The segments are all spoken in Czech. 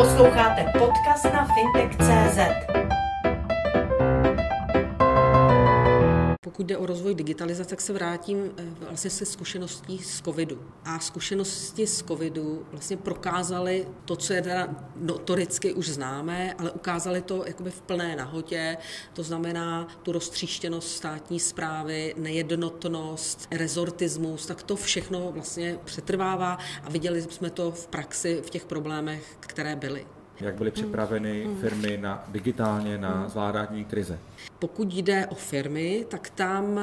Posloucháte podcast na fintech.cz. Pokud jde o rozvoj digitalizace, tak se vrátím eh, vlastně se zkušeností z covidu. A zkušenosti z covidu vlastně prokázaly to, co je teda notoricky už známé, ale ukázali to jakoby v plné nahotě. To znamená tu roztříštěnost státní zprávy, nejednotnost, rezortismus, tak to všechno vlastně přetrvává a viděli jsme to v praxi v těch problémech, které byly. Jak byly připraveny firmy na digitálně na zvládání krize? Pokud jde o firmy, tak tam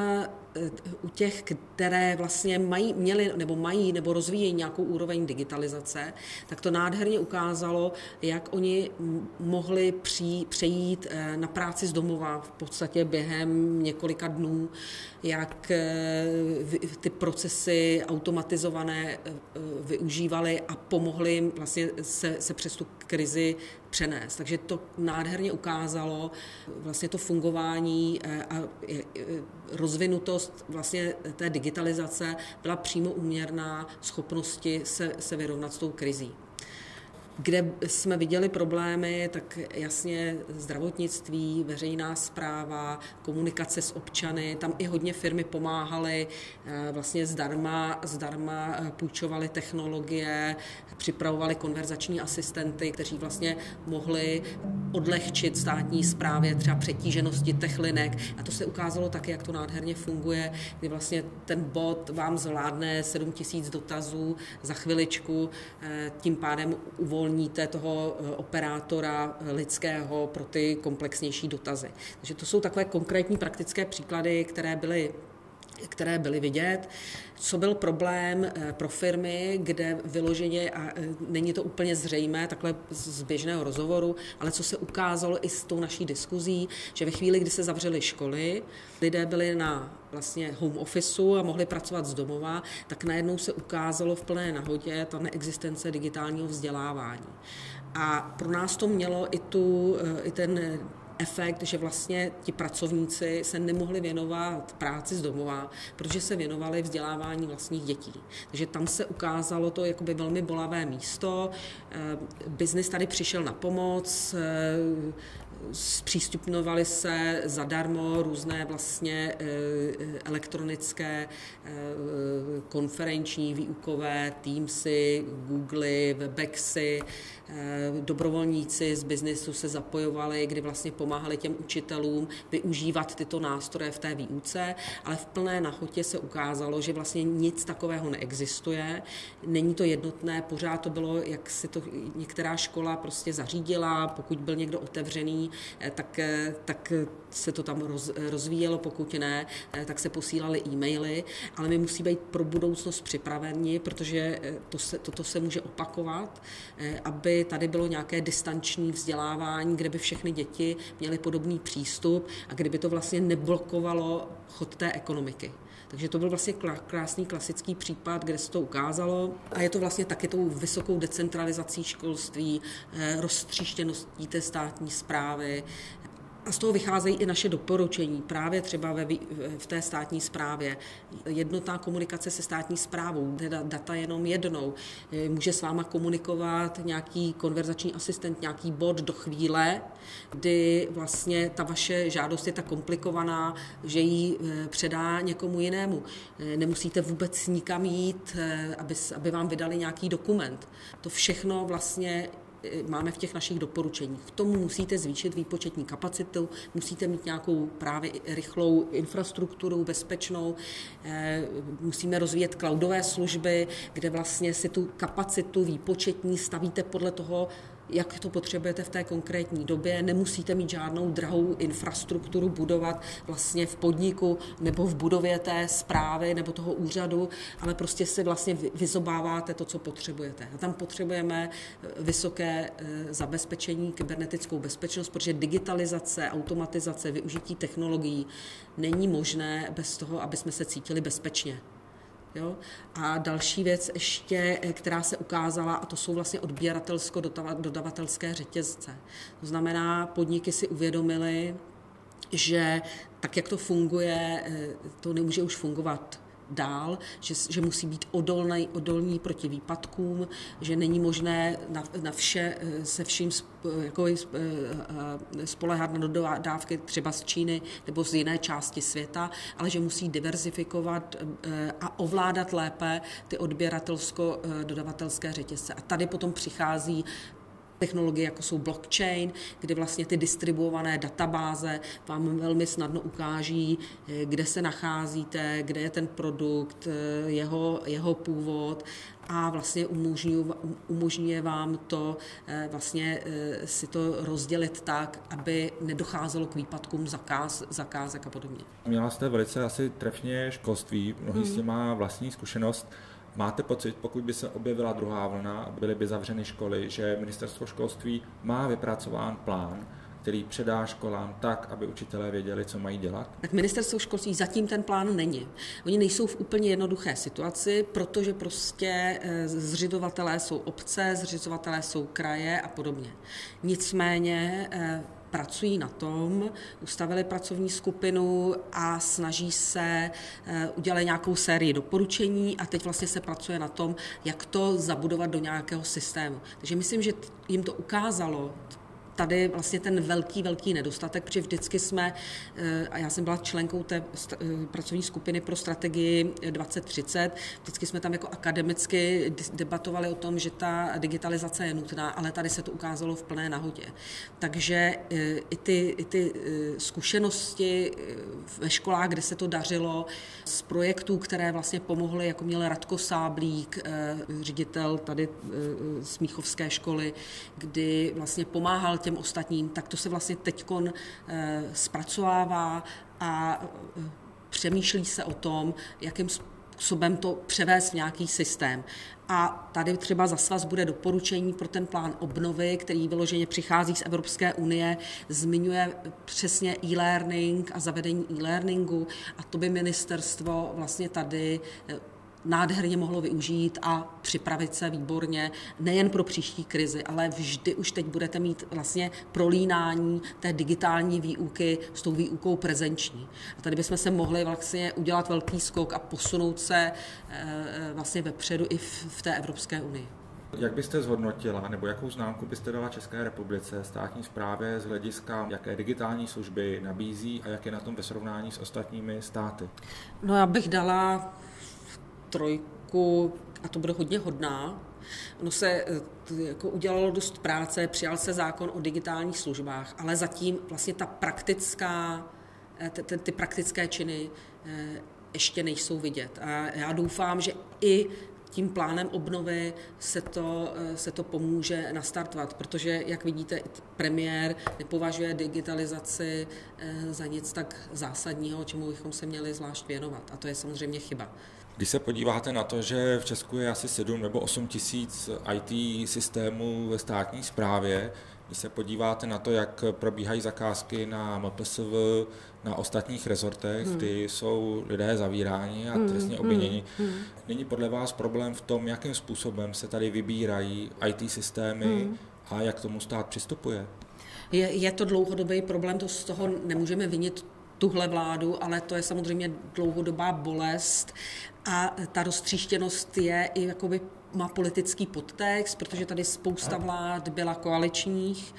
u těch, které vlastně mají, měli nebo mají nebo rozvíjejí nějakou úroveň digitalizace, tak to nádherně ukázalo, jak oni mohli při, přejít eh, na práci z domova v podstatě během několika dnů, jak eh, ty procesy automatizované využívali a pomohli jim vlastně se, se přes tu krizi přenést. Takže to nádherně ukázalo vlastně to fungování eh, a rozvinutost vlastně té digitalizace byla přímo uměrná schopnosti se, se vyrovnat s tou krizí. Kde jsme viděli problémy, tak jasně zdravotnictví, veřejná zpráva, komunikace s občany, tam i hodně firmy pomáhaly, eh, vlastně zdarma, zdarma eh, půjčovali technologie, připravovali konverzační asistenty, kteří vlastně mohli odlehčit státní správě třeba přetíženosti těch linek. A to se ukázalo taky, jak to nádherně funguje, kdy vlastně ten bot vám zvládne 7 tisíc dotazů za chviličku, eh, tím pádem uvolní uvolníte toho eh, operátora eh, lidského pro ty komplexnější dotazy. Takže to jsou takové konkrétní praktické příklady, které byly které byly vidět. Co byl problém eh, pro firmy, kde vyloženě, a není to úplně zřejmé takhle z běžného rozhovoru, ale co se ukázalo i s tou naší diskuzí, že ve chvíli, kdy se zavřely školy, lidé byli na vlastně home officeu a mohli pracovat z domova, tak najednou se ukázalo v plné nahodě ta neexistence digitálního vzdělávání. A pro nás to mělo i, tu, eh, i ten efekt, že vlastně ti pracovníci se nemohli věnovat práci z domova, protože se věnovali vzdělávání vlastních dětí. Takže tam se ukázalo to jakoby velmi bolavé místo. Eh, biznis tady přišel na pomoc, eh, zpřístupnovaly se zadarmo různé vlastně eh, elektronické konferenční, výukové, Teamsy, Googly, Webexy. Dobrovolníci z biznesu se zapojovali, kdy vlastně pomáhali těm učitelům využívat tyto nástroje v té výuce, ale v plné nahotě se ukázalo, že vlastně nic takového neexistuje, není to jednotné, pořád to bylo, jak si to některá škola prostě zařídila, pokud byl někdo otevřený, eh, tak, eh, tak se to tam roz, rozvíjelo, pokud ne, eh, tak se posílaly e-maily, ale my musí být pro budoucnost připraveni, protože to se, toto se může opakovat, aby tady bylo nějaké distanční vzdělávání, kde by všechny děti měli podobný přístup a kdyby to vlastně neblokovalo chod té ekonomiky. Takže to byl vlastně krásný klasický případ, kde se to ukázalo. A je to vlastně taky tou vysokou decentralizací školství, eh, roztříštěností té státní zprávy, a z toho vycházejí i naše doporučení, právě třeba ve, v té státní správě. Jednotná komunikace se státní správou, teda data jenom jednou. Eh, může s váma komunikovat nějaký konverzační asistent, nějaký bod do chvíle, kdy vlastně ta vaše žádost je tak komplikovaná, že ji eh, předá někomu jinému. Eh, nemusíte vůbec nikam jít, aby, aby vám vydali nějaký dokument. To všechno vlastně máme v těch našich doporučeních. K tomu musíte zvýšit výpočetní kapacitu, musíte mít nějakou právě rychlou infrastrukturu, bezpečnou, eh, musíme rozvíjet cloudové služby, kde vlastně si tu kapacitu výpočetní stavíte podle toho, jak to potřebujete v té konkrétní době. Nemusíte mít žádnou drahou infrastrukturu budovat vlastně v podniku nebo v budově té zprávy nebo toho úřadu, ale prostě si vlastně vyzobáváte to, co potřebujete. A tam potřebujeme eh, vysoké eh, zabezpečení, kybernetickou bezpečnost, protože digitalizace, automatizace, využití technologií není možné bez toho, aby jsme se cítili bezpečně. Jo? A další věc ještě, eh, která se ukázala, a to jsou vlastně odběratelsko-dodavatelské řetězce. To znamená, podniky si uvědomily, že tak, jak to funguje, eh, to nemůže už fungovat dál, že, že musí být odolný, odolní proti výpadkům, že není možné na, na vše se vším jako spolehat na dodávky třeba z Číny nebo z jiné části světa, ale že musí diverzifikovat a ovládat lépe ty odběratelsko-dodavatelské řetězce. A tady potom přichází technologie, jako jsou blockchain, kdy vlastně ty distribuované databáze vám velmi snadno ukáží, eh, kde se nacházíte, kde je ten produkt, eh, jeho, jeho původ a vlastně umožňuje, umožňuje vám to eh, vlastně si to rozdělit tak, aby nedocházelo k výpadkům zakáz, zakázek a podobně. Měla jste velice asi trefně školství, mnohý hmm. s tím má vlastní zkušenost. Máte pocit, pokud by se objevila druhá vlna a byly by zavřeny školy, že ministerstvo školství má vypracován plán, který předá školám tak, aby učitelé věděli, co mají dělat? Tak ministerstvo školství zatím ten plán není. Oni nejsou v úplně jednoduché situaci, protože prostě eh, zřizovatelé jsou obce, zřizovatelé jsou kraje a podobně. Nicméně eh, pracují na tom, ustavili pracovní skupinu a snaží se eh, udělat nějakou sérii doporučení a teď vlastně se pracuje na tom, jak to zabudovat do nějakého systému. Takže myslím, že jim to ukázalo tady vlastně ten velký, velký nedostatek, protože vždycky jsme, eh, a já jsem byla členkou té eh, pracovní skupiny pro strategii 2030, vždycky jsme tam jako akademicky debatovali o tom, že ta digitalizace je nutná, ale tady se to ukázalo v plné nahodě. Takže eh, i ty, i ty zkušenosti ve školách, kde se to dařilo, z projektů, které vlastně pomohly, jako měl Radko Sáblík, ředitel tady Smíchovské školy, kdy vlastně pomáhal těm ostatním, tak to se vlastně teď eh, zpracovává a eh, přemýšlí se o tom, jakým způsobem to převést v nějaký systém. A tady třeba za svaz bude doporučení pro ten plán obnovy, který vyloženě přichází z Evropské unie, zmiňuje přesně e-learning a zavedení e-learningu a to by ministerstvo vlastně tady eh, nádherně mohlo využít a připravit se výborně nejen pro příští krizi, ale vždy už teď budete mít vlastně prolínání té digitální výuky s tou výukou prezenční. A tady bychom se mohli vlastně udělat velký skok a posunout se eh, vlastně vepředu i v té Evropské unii. Jak byste zhodnotila, nebo jakou známku byste dala České republice, státní správě z hlediska, jaké digitální služby nabízí a jak je na tom ve srovnání s ostatními státy? No já bych dala trojku, a to bude hodně hodná, Ono se eh, jako udělalo dost práce, přijal se zákon o digitálních službách, ale zatím vlastně ta praktická, eh, ty, ty praktické činy eh, ještě nejsou vidět. A já doufám, že i tím plánem obnovy se to, se to pomůže nastartovat, protože, jak vidíte, premiér nepovažuje digitalizaci za nic tak zásadního, čemu bychom se měli zvlášť věnovat. A to je samozřejmě chyba. Když se podíváte na to, že v Česku je asi 7 nebo 8 tisíc IT systémů ve státní správě, když se podíváte na to, jak probíhají zakázky na MPSV, na ostatních rezortech, hmm. kdy jsou lidé zavíráni a hmm. trestně hmm. obviněni, hmm. není podle vás problém v tom, jakým způsobem se tady vybírají IT systémy hmm. a jak tomu stát přistupuje? Je, je to dlouhodobý problém, to z toho nemůžeme vinit tuhle vládu, ale to je samozřejmě dlouhodobá bolest a ta roztříštěnost je i jakoby má politický podtext, protože tady spousta vlád byla koaličních,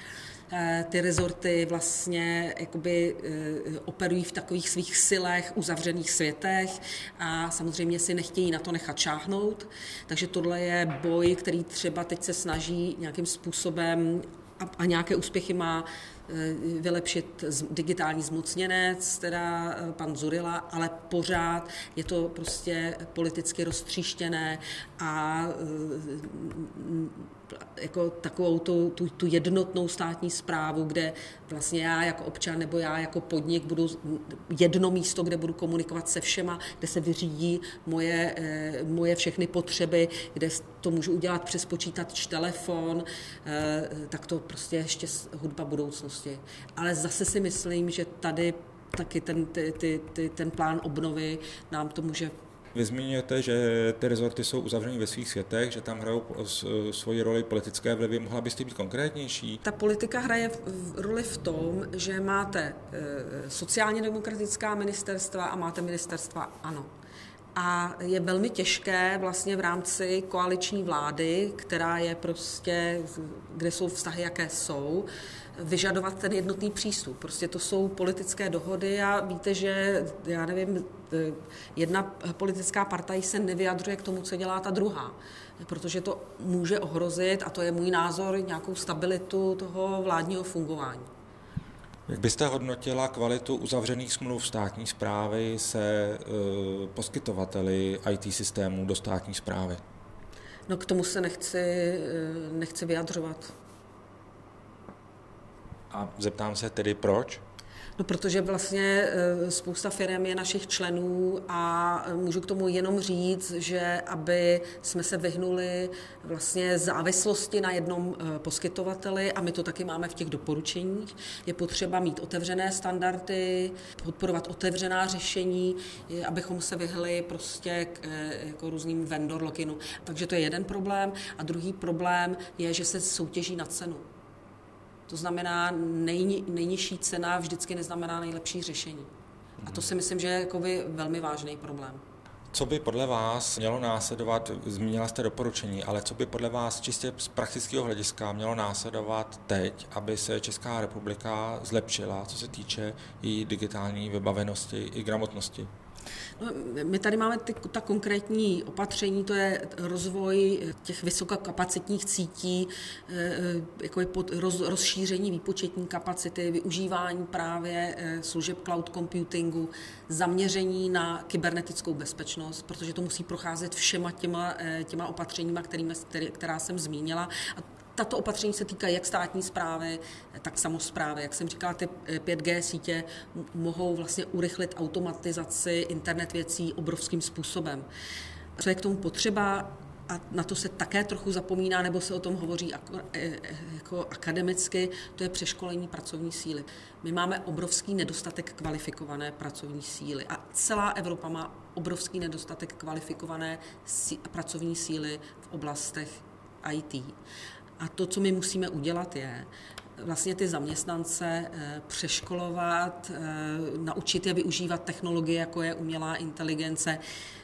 eh, ty rezorty vlastně jakoby eh, operují v takových svých silech, uzavřených světech a samozřejmě si nechtějí na to nechat šáhnout. Takže tohle je boj, který třeba teď se snaží nějakým způsobem a, a nějaké úspěchy má vylepšit digitální zmocněnec, teda eh, pan Zurila, ale pořád je to prostě politicky roztříštěné a eh, jako takovou tu, tu, tu jednotnou státní zprávu, kde vlastně já jako občan nebo já jako podnik budu jedno místo, kde budu komunikovat se všema, kde se vyřídí moje, eh, moje všechny potřeby, kde to můžu udělat přes počítač, telefon, eh, tak to prostě ještě hudba budoucnosti. Ale zase si myslím, že tady taky ten, ty, ty, ty, ten plán obnovy nám to může vy zmiňujete, že ty rezorty jsou uzavřeny ve svých světech, že tam hrajou svoji roli politické vlivy. Mohla byste být konkrétnější? Ta politika hraje roli v tom, že máte e, sociálně demokratická ministerstva a máte ministerstva ANO. A je velmi těžké vlastně v rámci koaliční vlády, která je prostě, kde jsou vztahy, jaké jsou, vyžadovat ten jednotný přístup. Prostě to jsou politické dohody a víte, že, já nevím, jedna politická partaj se nevyjadřuje k tomu, co dělá ta druhá, protože to může ohrozit, a to je můj názor, nějakou stabilitu toho vládního fungování. Jak byste hodnotila kvalitu uzavřených smluv státní zprávy se e, poskytovateli IT systémů do státní zprávy? No k tomu se nechci, e, nechci vyjadřovat. A zeptám se tedy proč? No, protože vlastně eh, spousta firm je našich členů a můžu k tomu jenom říct, že aby jsme se vyhnuli vlastně závislosti na jednom eh, poskytovateli, a my to taky máme v těch doporučeních, je potřeba mít otevřené standardy, podporovat otevřená řešení, abychom se vyhli prostě k eh, jako různým vendor loginu. Takže to je jeden problém. A druhý problém je, že se soutěží na cenu. To znamená, nej, nejnižší cena vždycky neznamená nejlepší řešení. A to si myslím, že je jakoby velmi vážný problém. Co by podle vás mělo následovat, zmínila jste doporučení, ale co by podle vás čistě z praktického hlediska mělo následovat teď, aby se Česká republika zlepšila, co se týče její digitální vybavenosti i gramotnosti? No, my tady máme ty, ta konkrétní opatření, to je rozvoj těch vysokokapacitních sítí, eh, jako je pod, roz, rozšíření výpočetní kapacity, využívání právě eh, služeb cloud computingu, zaměření na kybernetickou bezpečnost, protože to musí procházet všema těma, eh, těma opatřeníma, kterými, která jsem zmínila. A tato opatření se týkají jak státní zprávy, tak samozprávy. Jak jsem říkala, ty 5G sítě mohou vlastně urychlit automatizaci internet věcí obrovským způsobem. Co je k tomu potřeba? a na to se také trochu zapomíná, nebo se o tom hovoří jako, jako akademicky, to je přeškolení pracovní síly. My máme obrovský nedostatek kvalifikované pracovní síly a celá Evropa má obrovský nedostatek kvalifikované pracovní síly v oblastech IT. A to, co my musíme udělat, je vlastně ty zaměstnance eh, přeškolovat, eh, naučit je využívat technologie, jako je umělá inteligence.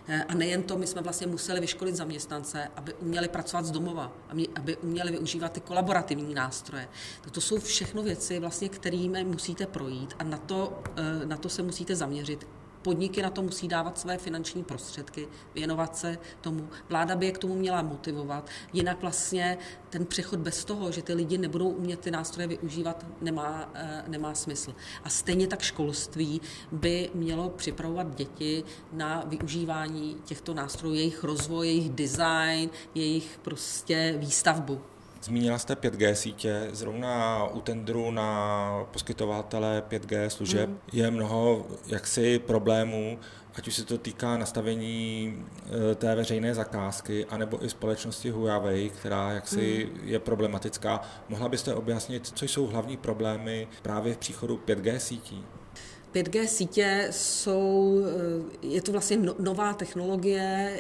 Eh, a nejen to, my jsme vlastně museli vyškolit zaměstnance, aby uměli pracovat z domova, aby uměli využívat ty kolaborativní nástroje. To jsou všechno věci, vlastně, kterými musíte projít a na to, na to se musíte zaměřit podniky na to musí dávat své finanční prostředky, věnovat se tomu. Vláda by je k tomu měla motivovat, jinak vlastně ten přechod bez toho, že ty lidi nebudou umět ty nástroje využívat, nemá, eh, nemá smysl. A stejně tak školství by mělo připravovat děti na využívání těchto nástrojů, jejich rozvoj, jejich design, jejich prostě výstavbu. Zmínila jste 5G sítě, zrovna u tendru na poskytovatele 5G služeb mm. je mnoho jaksi problémů, ať už se to týká nastavení e, té veřejné zakázky, anebo i společnosti Huawei, která jaksi mm. je problematická. Mohla byste objasnit, co jsou hlavní problémy právě v příchodu 5G sítí? 5G sítě jsou, e, je to vlastně no, nová technologie,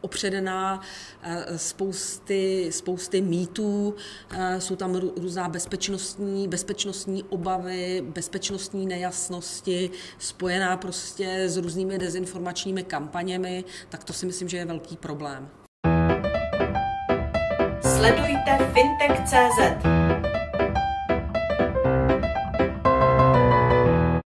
opředená eh, spousty, spousty mýtů, eh, jsou tam různá bezpečnostní, bezpečnostní obavy, bezpečnostní nejasnosti, spojená prostě s různými dezinformačními kampaněmi, tak to si myslím, že je velký problém. Sledujte fintech.cz